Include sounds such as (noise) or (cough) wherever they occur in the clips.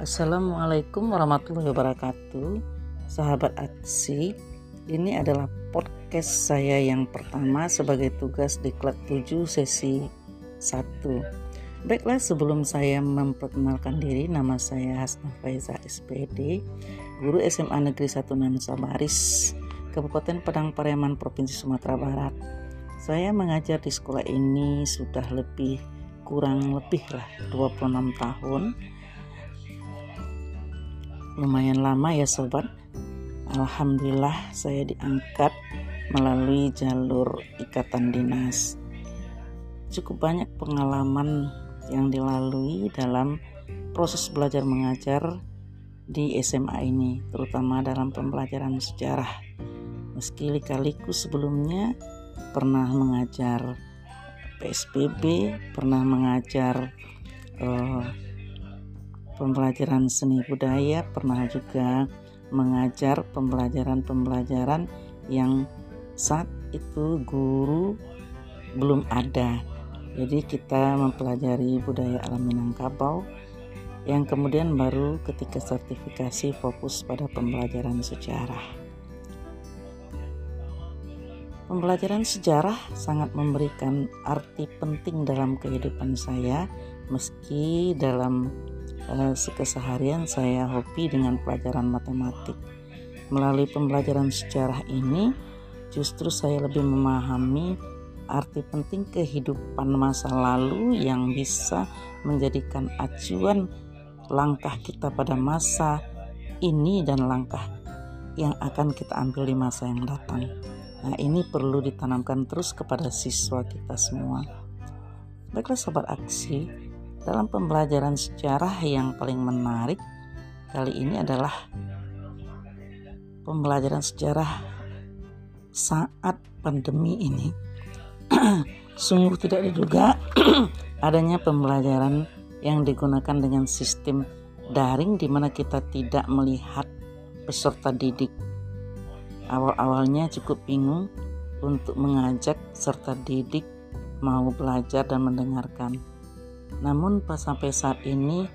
Assalamualaikum warahmatullahi wabarakatuh. Sahabat Aksi Ini adalah podcast saya yang pertama sebagai tugas di Klat 7 sesi 1 Baiklah sebelum saya memperkenalkan diri Nama saya Hasna Faiza SPD Guru SMA Negeri 1 Nusa Baris Kabupaten Padang Pariaman Provinsi Sumatera Barat. Saya mengajar di sekolah ini sudah lebih kurang lebih lah 26 tahun lumayan lama ya sobat. Alhamdulillah saya diangkat melalui jalur ikatan dinas. Cukup banyak pengalaman yang dilalui dalam proses belajar mengajar di SMA ini terutama dalam pembelajaran sejarah. Meski lika-liku sebelumnya pernah mengajar PSBB pernah mengajar uh, pembelajaran seni budaya pernah juga mengajar pembelajaran-pembelajaran yang saat itu guru belum ada. Jadi kita mempelajari budaya alam Minangkabau yang kemudian baru ketika sertifikasi fokus pada pembelajaran sejarah. Pembelajaran sejarah sangat memberikan arti penting dalam kehidupan saya, meski dalam uh, keseharian saya hobi dengan pelajaran matematik. Melalui pembelajaran sejarah ini, justru saya lebih memahami arti penting kehidupan masa lalu yang bisa menjadikan acuan langkah kita pada masa ini dan langkah yang akan kita ambil di masa yang datang. Nah, ini perlu ditanamkan terus kepada siswa kita semua. Baiklah sobat aksi, dalam pembelajaran sejarah yang paling menarik kali ini adalah pembelajaran sejarah saat pandemi ini. (clears throat) Sungguh tidak diduga (clears throat) adanya pembelajaran yang digunakan dengan sistem daring di mana kita tidak melihat peserta didik Awal-awalnya cukup bingung untuk mengajak serta didik mau belajar dan mendengarkan. Namun pas sampai saat ini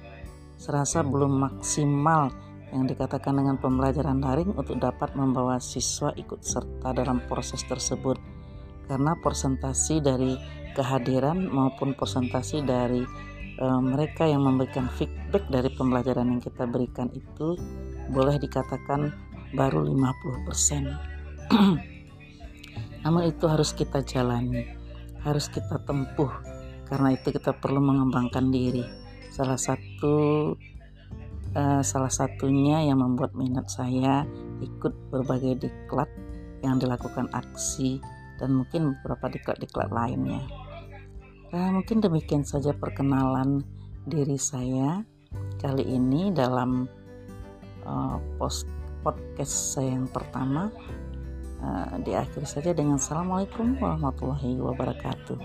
serasa belum maksimal yang dikatakan dengan pembelajaran daring untuk dapat membawa siswa ikut serta dalam proses tersebut karena persentasi dari kehadiran maupun persentasi dari e, mereka yang memberikan feedback dari pembelajaran yang kita berikan itu boleh dikatakan baru 50%. (clears throat) Namun itu harus kita jalani, harus kita tempuh karena itu kita perlu mengembangkan diri. Salah satu uh, salah satunya yang membuat minat saya ikut berbagai diklat yang dilakukan aksi dan mungkin beberapa diklat-diklat lainnya. Nah, mungkin demikian saja perkenalan diri saya kali ini dalam uh, post podcast saya yang pertama uh, diakhiri saja dengan Assalamualaikum warahmatullahi wabarakatuh